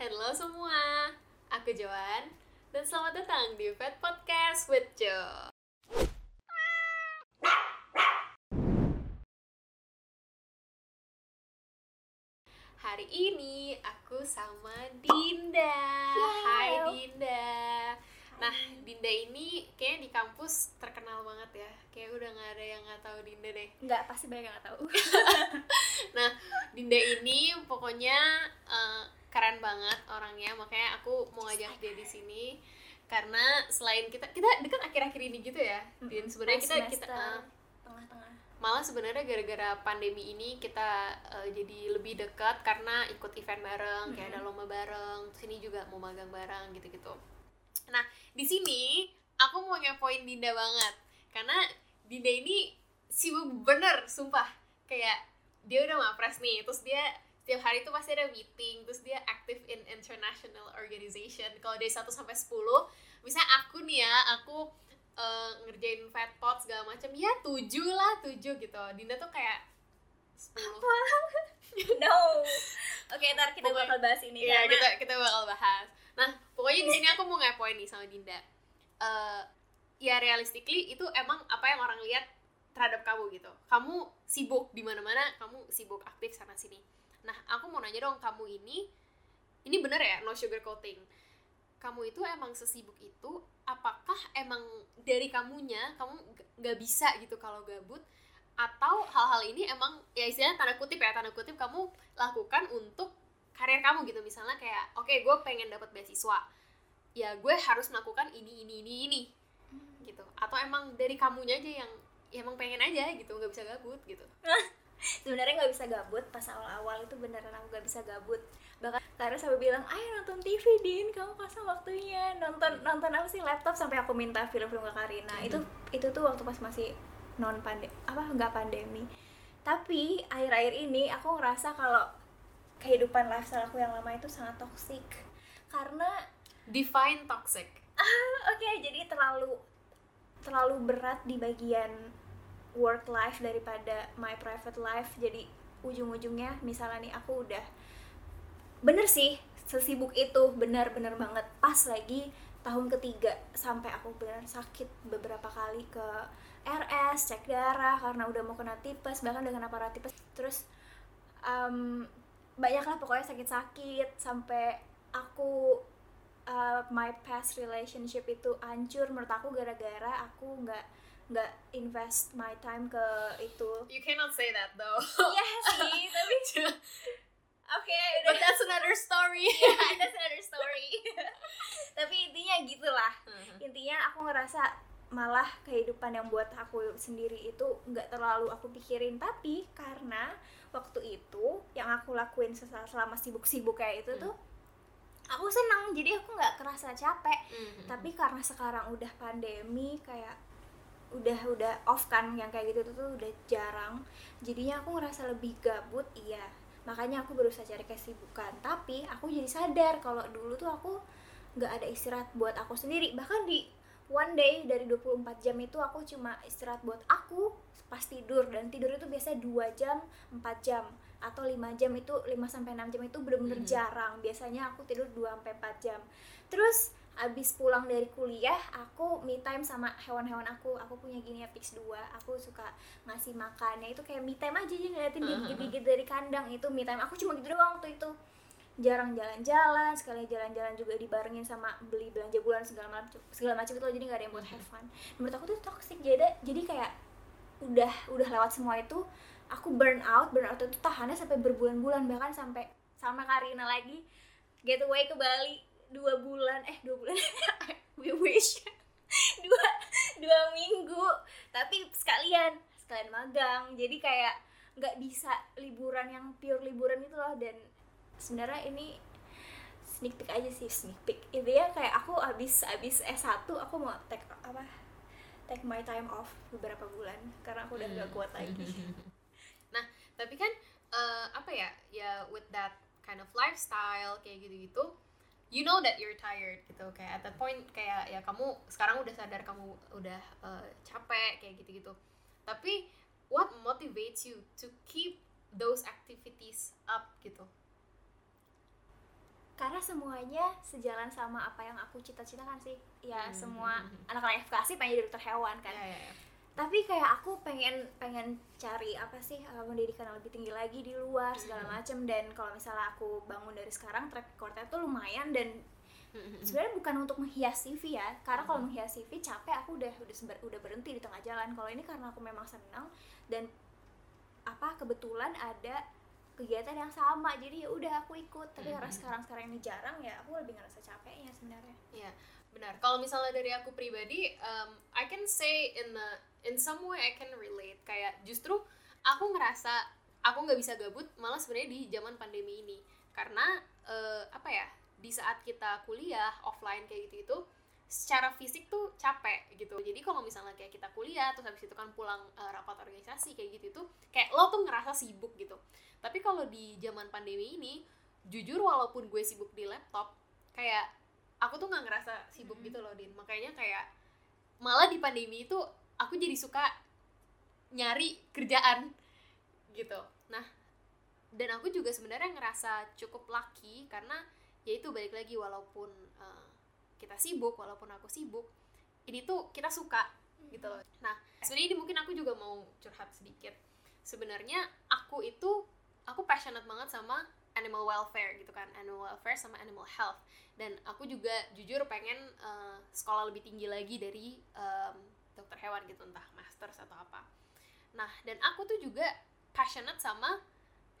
Halo semua, aku Joan dan selamat datang di Pet Podcast with Jo. Hari ini aku sama Dinda. Hai Halo. Dinda. Nah, Dinda ini kayaknya di kampus terkenal banget ya. Kayak udah nggak ada yang nggak tahu Dinda deh. Nggak, pasti banyak yang nggak tahu. Nah, Dinda ini pokoknya eh, keren banget orangnya, makanya aku mau ngajak dia di sini karena selain kita kita dekat akhir-akhir ini gitu ya. Dan sebenarnya kita kita Semester eh, tengah-tengah. malah sebenarnya gara-gara pandemi ini kita eh, jadi lebih dekat karena ikut event bareng, kayak ada lomba bareng, terus ini juga mau magang bareng gitu-gitu. Nah, di sini aku mau ngepoin Dinda banget karena Dinda ini sibuk bener, sumpah. Kayak dia udah mapres nih, terus dia setiap hari tuh pasti ada meeting, terus dia aktif in international organization. Kalau dari 1 sampai 10, misalnya aku nih ya, aku eh, ngerjain fat pot segala macam, ya 7 lah, 7 gitu. Dinda tuh kayak 10. No. Oke, ntar kita Pokoknya- bakal bahas ini Iya, karena kita kita bakal bahas. Nah, pokoknya di sini aku mau ngepoin nih sama Dinda. Eh, ya realistically itu emang apa yang orang lihat terhadap kamu gitu. Kamu sibuk di mana-mana, kamu sibuk aktif sana sini. Nah, aku mau nanya dong, kamu ini ini bener ya, no sugar coating. Kamu itu emang sesibuk itu, apakah emang dari kamunya kamu g- nggak bisa gitu kalau gabut? Atau hal-hal ini emang ya istilahnya tanda kutip ya tanda kutip kamu lakukan untuk karir kamu gitu. Misalnya kayak oke gue pengen dapat beasiswa. Ya gue harus melakukan ini ini ini ini. Gitu. Atau emang dari kamunya aja yang ya emang pengen aja gitu nggak bisa gabut gitu sebenarnya nggak bisa gabut pas awal-awal itu beneran aku nggak bisa gabut. Bahkan Tara sampai bilang ayo nonton TV din. Kamu kasih waktunya. Nonton nonton apa sih? Laptop sampai aku minta film-film ke Karina itu itu tuh waktu pas masih non pandemi apa nggak pandemi. Tapi akhir-akhir ini aku ngerasa kalau kehidupan lifestyle aku yang lama itu sangat toksik karena define toxic. Oke jadi terlalu terlalu berat di bagian work life daripada my private life. Jadi ujung-ujungnya misalnya nih aku udah bener sih sesibuk itu bener-bener banget. Pas lagi tahun ketiga sampai aku beneran sakit beberapa kali ke RS cek darah karena udah mau kena tipes bahkan udah kena paratipes terus um, banyak lah pokoknya sakit-sakit sampai aku uh, my past relationship itu hancur. Menurut aku gara-gara aku nggak nggak invest my time ke itu. You cannot say that though. Iya sih tapi oke but udah that's another story. Yeah, that's another story. Tapi intinya gitulah. Intinya aku ngerasa malah kehidupan yang buat aku sendiri itu nggak terlalu aku pikirin. Tapi karena waktu itu yang aku lakuin selama sibuk-sibuk kayak itu Hmm. tuh aku senang jadi aku nggak kerasa capek. Mhm. tapi karena sekarang udah pandemi kayak udah udah off kan yang kayak gitu tuh udah jarang. Jadinya aku ngerasa lebih gabut iya. Makanya aku berusaha cari kesibukan. Tapi aku jadi sadar kalau dulu tuh aku nggak ada istirahat buat aku sendiri. Bahkan di one day dari 24 jam itu aku cuma istirahat buat aku pas tidur. Dan tidur itu biasanya 2 jam 4 jam atau 5 jam itu 5 sampai 6 jam itu bener-bener Mhm. jarang. Biasanya aku tidur 2 sampai 4 jam. Terus abis pulang dari kuliah aku me time sama hewan-hewan aku. Aku punya guinea pigs dua. Aku suka ngasih makannya itu kayak me time aja aja ngeliatin dia gigit-gigit dari kandang. Itu me time. Aku cuma gitu doang waktu itu. Jarang jalan-jalan sekali jalan-jalan juga dibarengin sama beli belanja bulan segala macam segala macam itu jadi nggak ada yang buat have fun. Menurut aku tuh toxic. Jadi jadi kayak udah udah lewat semua itu aku burn out. Burn out itu tahannya sampai berbulan-bulan. Bahkan sampai sama Karina lagi. Getaway ke Bali dua bulan eh dua bulan. We wish. Dua dua minggu. Tapi sekalian sekalian magang. Jadi kayak nggak bisa liburan yang pure liburan itu loh. Dan sebenarnya ini sneak peek aja sih sneak peek. Intinya kayak aku abis abis S1 aku mau take apa take my time off beberapa bulan. Karena aku udah nggak kuat lagi. Nah tapi kan eh, apa ya? Ya with that kind of lifestyle kayak gitu-gitu you know that you're tired gitu. Kayak at that point kayak ya kamu sekarang udah sadar kamu udah eh, capek kayak gitu-gitu. Tapi what motivates you to keep those activities up gitu? Karena semuanya sejalan sama apa yang aku cita-citakan sih. Ya Hmm, semua hmm, hmm. anak-anak FKC pengen jadi dokter hewan kan. Ya, ya, ya. Tapi kayak aku pengen pengen cari apa sih uh, pendidikan yang lebih tinggi lagi di luar segala Hmm. macem. Dan kalau misalnya aku bangun dari sekarang track recordnya tuh lumayan. Dan Hmm, sebenarnya bukan untuk menghias CV ya. Karena kalau Mhm. menghias CV capek. Aku udah udah seber- udah berhenti di tengah jalan. Kalau ini karena aku memang senang. Dan apa kebetulan ada kegiatan yang sama. Jadi ya udah aku ikut. Tapi karena sekarang sekarang ini jarang ya aku lebih ngerasa capeknya sebenarnya. Iya, benar. Kalau misalnya dari aku pribadi, um, I can say in the in some way I can relate. Kayak justru aku ngerasa aku nggak bisa gabut malah sebenarnya di zaman pandemi ini. Karena eh, apa ya di saat kita kuliah offline kayak gitu itu secara fisik tuh capek gitu. Jadi kalau misalnya kayak kita kuliah terus habis itu kan pulang eh, rapat organisasi kayak gitu itu kayak lo tuh ngerasa sibuk gitu. Tapi kalau di zaman pandemi ini jujur walaupun gue sibuk di laptop kayak aku tuh nggak ngerasa sibuk gitu loh din. Makanya kayak malah di pandemi itu aku jadi suka nyari kerjaan gitu. Nah dan aku juga sebenarnya ngerasa cukup lucky karena ya itu balik lagi walaupun uh, kita sibuk walaupun aku sibuk ini tuh kita suka gitu. Loh nah sebenarnya ini mungkin aku juga mau curhat sedikit. Sebenarnya aku itu aku passionate banget sama animal welfare gitu kan. Animal welfare sama animal health. Dan aku juga jujur pengen uh, sekolah lebih tinggi lagi dari um, dokter hewan gitu entah masters atau apa. Nah dan aku tuh juga passionate sama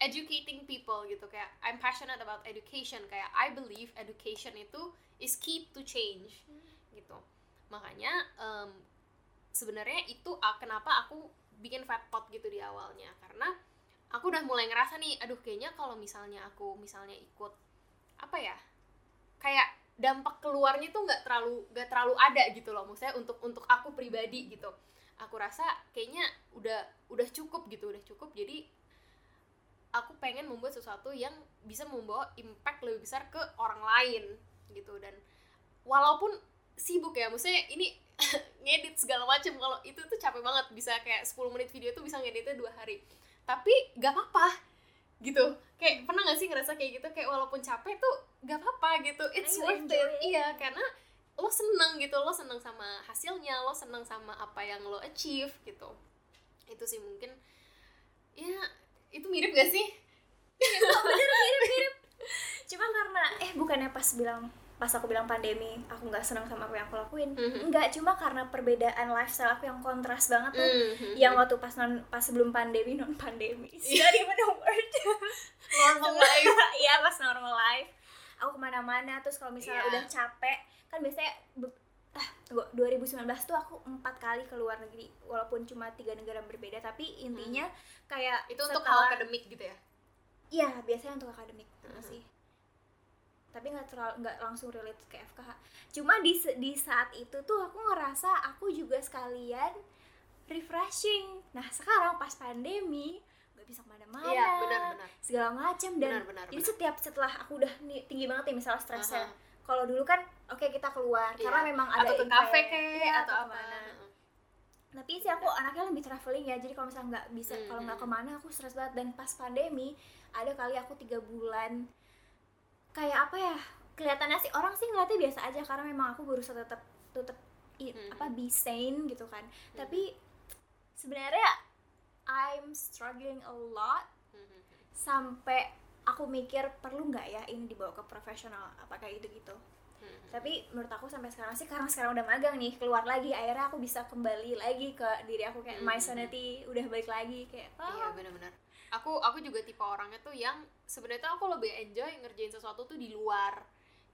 educating people gitu kayak I'm passionate about education kayak I believe education itu is key to change gitu. Makanya em, sebenarnya itu kenapa aku bikin fat pot gitu di awalnya. Karena aku udah mulai ngerasa nih aduh kayaknya kalau misalnya aku misalnya ikut apa ya dampak keluarnya tuh nggak terlalu nggak terlalu ada gitu loh. Maksudnya untuk untuk aku pribadi gitu. Aku rasa kayaknya udah udah cukup gitu udah cukup. Jadi aku pengen membuat sesuatu yang bisa membawa impact lebih besar ke orang lain gitu. Dan walaupun sibuk ya maksudnya ini ngedit segala macem. Kalau itu tuh capek banget. Bisa kayak 10 menit video tuh bisa ngeditnya dua hari. Tapi gak apa-apa gitu kayak pernah gak sih ngerasa kayak gitu? Kayak walaupun capek tuh gak apa-apa gitu. It's you worth it it. iya karena lo seneng gitu. Lo seneng sama hasilnya lo seneng sama apa yang lo achieve gitu. Itu sih mungkin. Ya itu mirip gak sih? Cuma karena eh bukannya pas bilang pas aku bilang pandemi aku nggak senang sama apa yang aku lakuin Mhm. enggak cuma karena perbedaan lifestyle aku yang kontras banget tuh Mhm. yang waktu pas non pas sebelum pandemi non pandemi jadi even a word normal life iya pas normal life aku ke mana-mana terus kalau misalnya Iya. udah capek kan biasanya ah tunggu 2019 tuh aku empat kali ke luar negeri walaupun cuma tiga negara berbeda tapi intinya kayak itu untuk setelah- hal akademik gitu ya Iya, biasanya untuk akademik Mhm. sih. Tapi nggak terlalu nggak langsung relate ke FKH. Cuma di di saat itu tuh aku ngerasa aku juga sekalian refreshing. Nah sekarang pas pandemi nggak bisa ke mana-mana. iya Segala macam dan benar benar jadi setiap setelah aku udah tinggi banget nih misalnya stresnya. Aha. Kalau dulu kan oke kita keluar Iya. karena memang ada atau ke kafe kayak Iya, atau apa ke mana. Tapi sih aku anaknya lebih traveling ya, jadi kalau misalnya nggak bisa, Hmm, kalau nggak ke mana aku stres banget. Dan pas pandemi, ada kali aku tiga bulan kayak apa ya? Kelihatannya sih orang sih ngeliatnya biasa aja karena memang aku berusaha tetap tetap i- Hmm. apa be sane gitu kan. Tapi sebenarnya I'm struggling a lot Mhm. sampai aku mikir perlu nggak ya ini dibawa ke profesional apa kayak gitu Mhm. tapi menurut aku sampai sekarang sih karena sekarang udah magang nih keluar lagi akhirnya aku bisa kembali lagi ke diri aku kayak my Hmm. sanity udah balik lagi kayak Iya oh, benar-benar. Aku aku juga tipe orangnya tuh yang sebenarnya aku lebih enjoy ngerjain sesuatu tuh di luar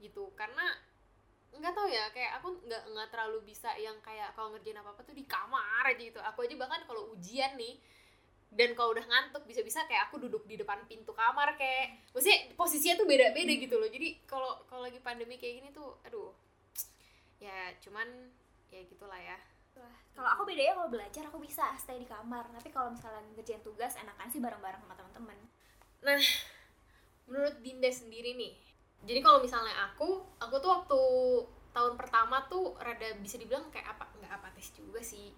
gitu. Karena nggak tahu ya kayak aku nggak nggak terlalu bisa yang kayak kalau ngerjain apa apa tuh di kamar aja gitu. Aku aja bahkan kalau ujian nih dan kalau udah ngantuk bisa-bisa kayak aku duduk di depan pintu kamar kayak maksudnya posisinya tuh beda-beda gitu loh. Jadi kalau kalau lagi pandemi kayak gini tuh aduh ya cuman ya gitulah ya Wah, kalau aku bedanya kalau belajar aku bisa stay di kamar. Tapi kalau misalnya ngerjain tugas enakan sih bareng-bareng sama teman-teman. Menurut Dinda sendiri nih jadi kalau misalnya aku aku tuh waktu tahun pertama tuh rada bisa dibilang kayak apa nggak apatis juga sih.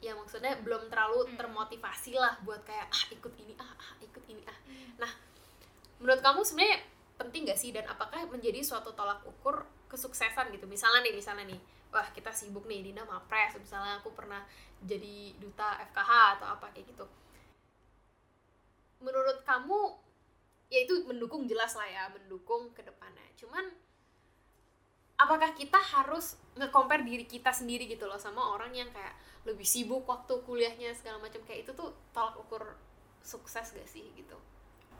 Ya maksudnya belum terlalu Hmm. termotivasi lah buat kayak ah ikut ini ah, ah ikut ini ah. Nah menurut kamu sebenarnya penting gak sih? Dan apakah menjadi suatu tolak ukur kesuksesan gitu? Misalnya nih misalnya nih wah kita sibuk nih Dina mapres misalnya aku pernah jadi duta FKH atau apa kayak gitu. Menurut kamu ya itu mendukung jelas lah ya mendukung ke depannya. Cuman apakah kita harus nge-compare diri kita sendiri gitu loh sama orang yang kayak lebih sibuk waktu kuliahnya segala macam? Kayak itu tuh tolak ukur sukses gak sih gitu?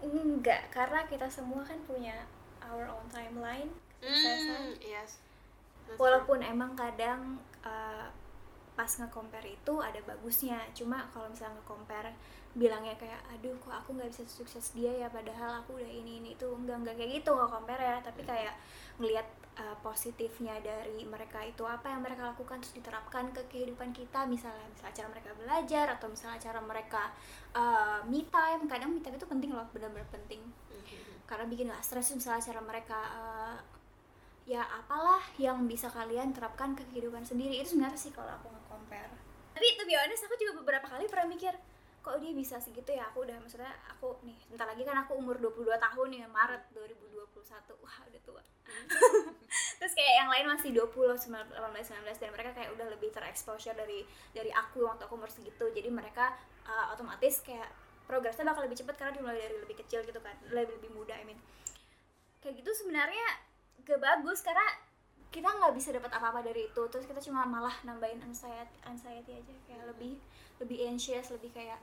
Enggak karena kita semua kan punya our own timeline kesuksesan. Hmm, yes walaupun emang kadang uh, pas nge-compare itu ada bagusnya. Cuma kalau misalnya nge-compare bilangnya kayak aduh kok aku nggak bisa sukses dia ya padahal aku udah ini ini itu enggak enggak kayak gitu nge-compare ya. Tapi kayak ngelihat uh, positifnya dari mereka itu apa yang mereka lakukan terus diterapkan ke kehidupan kita. Misalnya misalnya cara mereka belajar atau misalnya cara mereka uh, me time. Kadang me time itu penting loh benar-benar penting. Mhm. karena bikin gak stres misalnya cara mereka eh, ya apalah yang bisa kalian terapkan ke kehidupan sendiri. Itu sebenarnya sih kalau aku nge-compare. Tapi be honest aku juga beberapa kali pernah mikir kok dia bisa segitu ya? Aku udah maksudnya aku nih bentar lagi kan aku umur 22 tahun nih Maret 2021 wah udah tua. Terus kayak yang lain masih 20 19 18 19 dan mereka kayak udah lebih terexposure dari dari aku waktu aku umur segitu. Jadi mereka uh, otomatis kayak progresnya bakal lebih cepat karena dimulai dari lebih kecil gitu kan lebih lebih muda I mean. Kayak gitu sebenarnya gak bagus karena kita nggak bisa dapat apa-apa dari itu. Terus kita cuma malah nambahin anxiety anxiety aja kayak lebih lebih anxious lebih kayak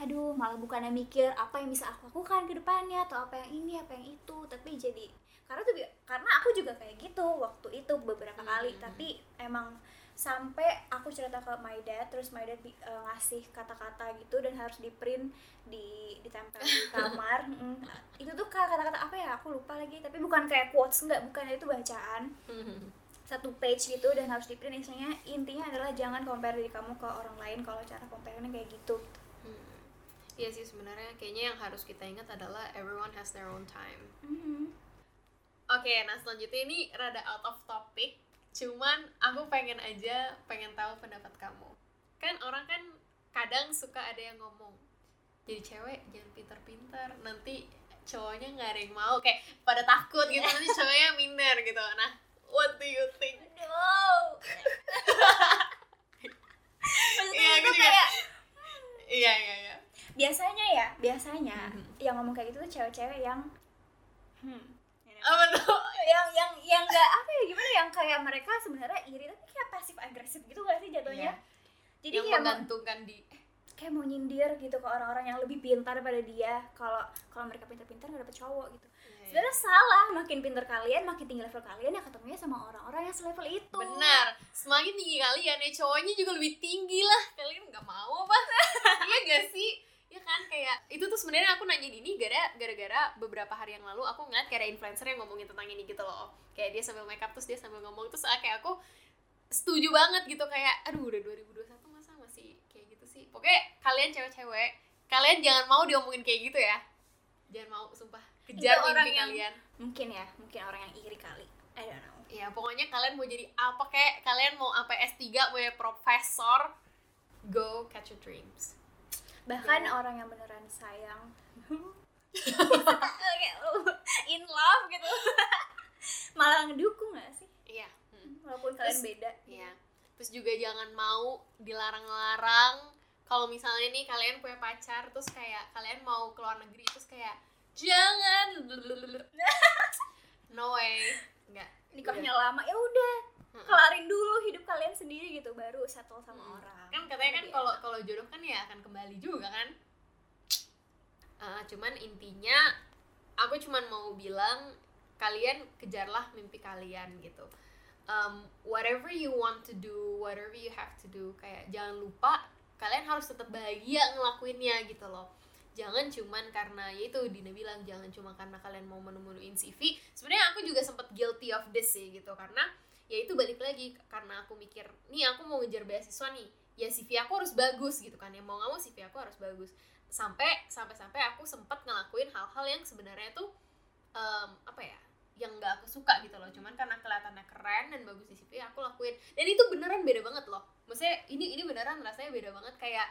aduh malah bukannya mikir apa yang bisa aku lakukan ke depannya atau apa yang ini apa yang itu. Tapi jadi karena tuh karena aku juga kayak gitu waktu itu beberapa kali. Mhm. tapi emang sampai aku cerita ke my dad terus my dad eh, ngasih kata-kata gitu dan harus di print di ditempel di kamar Mm, itu tuh kata-kata apa ya aku lupa lagi tapi bukan kayak quotes enggak bukan itu bacaan satu page gitu dan harus di print isinya intinya adalah jangan compare diri kamu ke orang lain kalau cara compare-nya kayak gitu Hmm. Iya sih sebenarnya kayaknya yang harus kita ingat adalah everyone has their own time. Mhm. Oke, nah selanjutnya ini rada out of topic. Cuman aku pengen aja pengen tahu pendapat kamu. Kan orang kan kadang suka ada yang ngomong jadi cewek jangan pinter-pinter nanti cowoknya nggak ada yang mau kayak pada takut gitu nanti cowoknya minder gitu nah what do you think. Maksudnya Iya, aku juga. kayak iya iya iya biasanya ya biasanya Mhm. yang ngomong kayak gitu tuh cewek-cewek yang hmm apa tuh yang yang yang nggak apa ya gimana yang kayak mereka sebenarnya iri tapi kayak pasif agresif gitu gak sih jatuhnya Iya. jadi yang menggantungkan di kayak mau nyindir gitu ke orang-orang yang lebih pintar daripada dia kalau kalau mereka pintar-pintar nggak dapet cowok gitu Iya, sebenarnya salah makin pintar kalian makin tinggi level kalian ya ketemunya sama orang-orang yang selevel itu Benar, semakin tinggi kalian ya cowoknya juga lebih tinggi lah. Kalian nggak mau apa? iya gak sih? Ya kan kayak itu tuh sebenarnya aku nanya ini gara gara-gara beberapa hari yang lalu aku ngeliat kayak ada influencer yang ngomongin tentang ini gitu loh. Kayak dia sambil makeup terus dia sambil ngomong terus ah, kayak aku setuju banget gitu kayak aduh udah 2021 masa masih kayak gitu sih. Pokoknya kalian cewek-cewek, kalian jangan mau diomongin kayak gitu ya. Jangan mau sumpah kejar Itu orang yang- kalian. mungkin ya mungkin orang yang iri kali I don't know Ya pokoknya kalian mau jadi apa kayak kalian mau sampai S3 mau jadi profesor go catch your dreams. Bahkan Iya. orang yang beneran sayang kayak in love gitu malah ngedukung gak sih Iya. Hmm. walaupun kalian Terus- beda Iya. Terus juga jangan mau dilarang-larang kalau misalnya nih kalian punya pacar terus kayak kalian mau ke luar negeri terus kayak jangan no way enggak nikahnya lama ya udah. Kelarin dulu hidup kalian sendiri gitu baru settle sama Hmm. orang. Kan katanya kan kalau kalau jodoh kan ya akan kembali juga kan? Eh, cuman intinya aku cuman mau bilang kalian kejarlah mimpi kalian gitu. Um, whatever you want to do whatever you have to do kayak jangan lupa kalian harus tetap bahagia ngelakuinnya gitu loh. Jangan cuman karena ya itu Dina bilang jangan cuma karena kalian mau menu-menuin CV sebenarnya aku juga sempat guilty of this sih gitu karena ya itu balik lagi karena aku mikir nih aku mau ngejar beasiswa nih. Ya CV aku harus bagus gitu kan ya mau nggak mau CV aku harus bagus. Sampai sampai sampai aku sempat ngelakuin hal-hal yang sebenarnya tuh em, apa ya yang nggak aku suka gitu loh. Cuman karena kelihatannya keren dan bagus di CV aku lakuin. Dan itu beneran beda banget loh. Maksudnya ini ini beneran rasanya beda banget kayak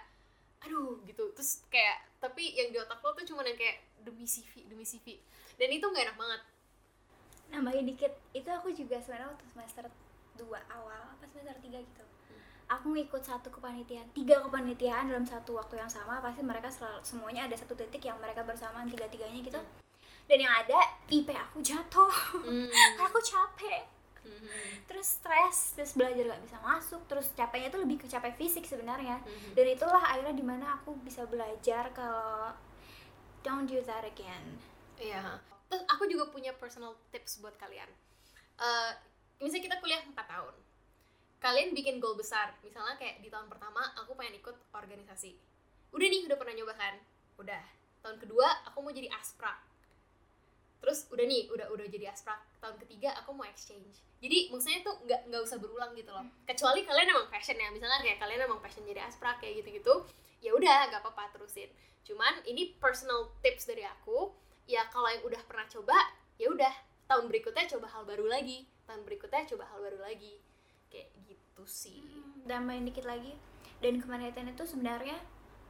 aduh gitu. Terus kayak tapi yang di otak lo tuh cuma yang kayak demi CV demi CV dan itu nggak enak banget nambahin dikit itu aku juga sebenarnya waktu semester 2 awal apa semester 3 gitu aku ngikut satu kepanitiaan tiga kepanitiaan dalam satu waktu yang sama pasti mereka selalu semuanya ada satu titik yang mereka bersamaan tiga tiganya gitu dan yang ada IP aku jatuh Hmm. aku capek Mhm. terus stres terus belajar gak bisa masuk terus capeknya tuh lebih ke capek fisik sebenarnya Mhm. dan itulah akhirnya di mana aku bisa belajar kalau don't do that again Iya. Terus aku juga punya personal tips buat kalian. Eh, misalnya kita kuliah 4 tahun. Kalian bikin goal besar. Misalnya kayak di tahun pertama aku pengen ikut organisasi. Udah nih, udah pernah nyoba kan? Udah. Tahun kedua aku mau jadi asprak. Terus udah nih, udah udah jadi asprak. Tahun ketiga aku mau exchange. Jadi maksudnya tuh nggak nggak usah berulang gitu loh. Kecuali kalian emang passion ya. Misalnya kayak kalian emang passion jadi asprak kayak gitu-gitu. Ya udah, nggak apa-apa terusin. Cuman ini personal tips dari aku ya kalau yang udah pernah coba ya udah. Tahun berikutnya coba hal baru lagi. Tahun berikutnya coba hal baru lagi. Kayak gitu sih. Dan main dikit lagi. Dan kemanitiaan itu sebenarnya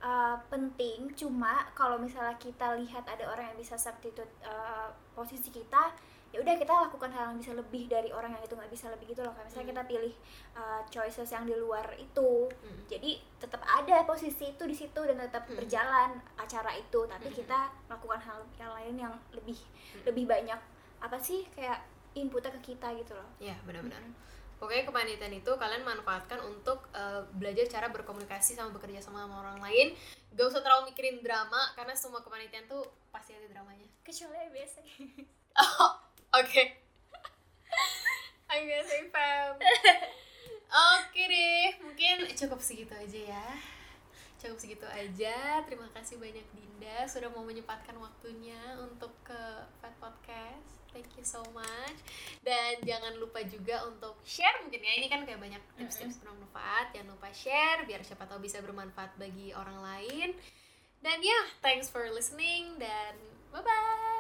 uh, penting. Cuma kalau misalnya kita lihat ada orang yang bisa substitute uh, posisi kita ya udah kita lakukan hal yang bisa lebih dari orang yang itu nggak bisa lebih gitu loh kayak misalnya Hmm. kita pilih uh, choices yang di luar itu Hmm. jadi tetap ada posisi itu di situ dan tetap Hmm. berjalan acara itu tapi Hmm. kita melakukan hal yang lain yang lebih Hmm. lebih banyak apa sih kayak inputnya ke kita gitu loh ya benar-benar pokoknya kepanitiaan itu kalian manfaatkan untuk eh, belajar cara berkomunikasi sama bekerja sama sama orang lain gak usah terlalu mikirin drama karena semua kepanitiaan tuh pasti ada dramanya kecuali biasa Oh, oke. I'm gonna say fam. Oke deh, mungkin cukup segitu aja ya. Cukup segitu aja. Terima kasih banyak Dinda sudah mau menyempatkan waktunya untuk ke Fat Podcast. Thank you so much. Dan jangan lupa juga untuk share mungkin ya. Ini kan kayak banyak tips-tips bermanfaat. Jangan lupa share biar siapa tahu bisa bermanfaat bagi orang lain. Dan ya, thanks for listening dan bye-bye.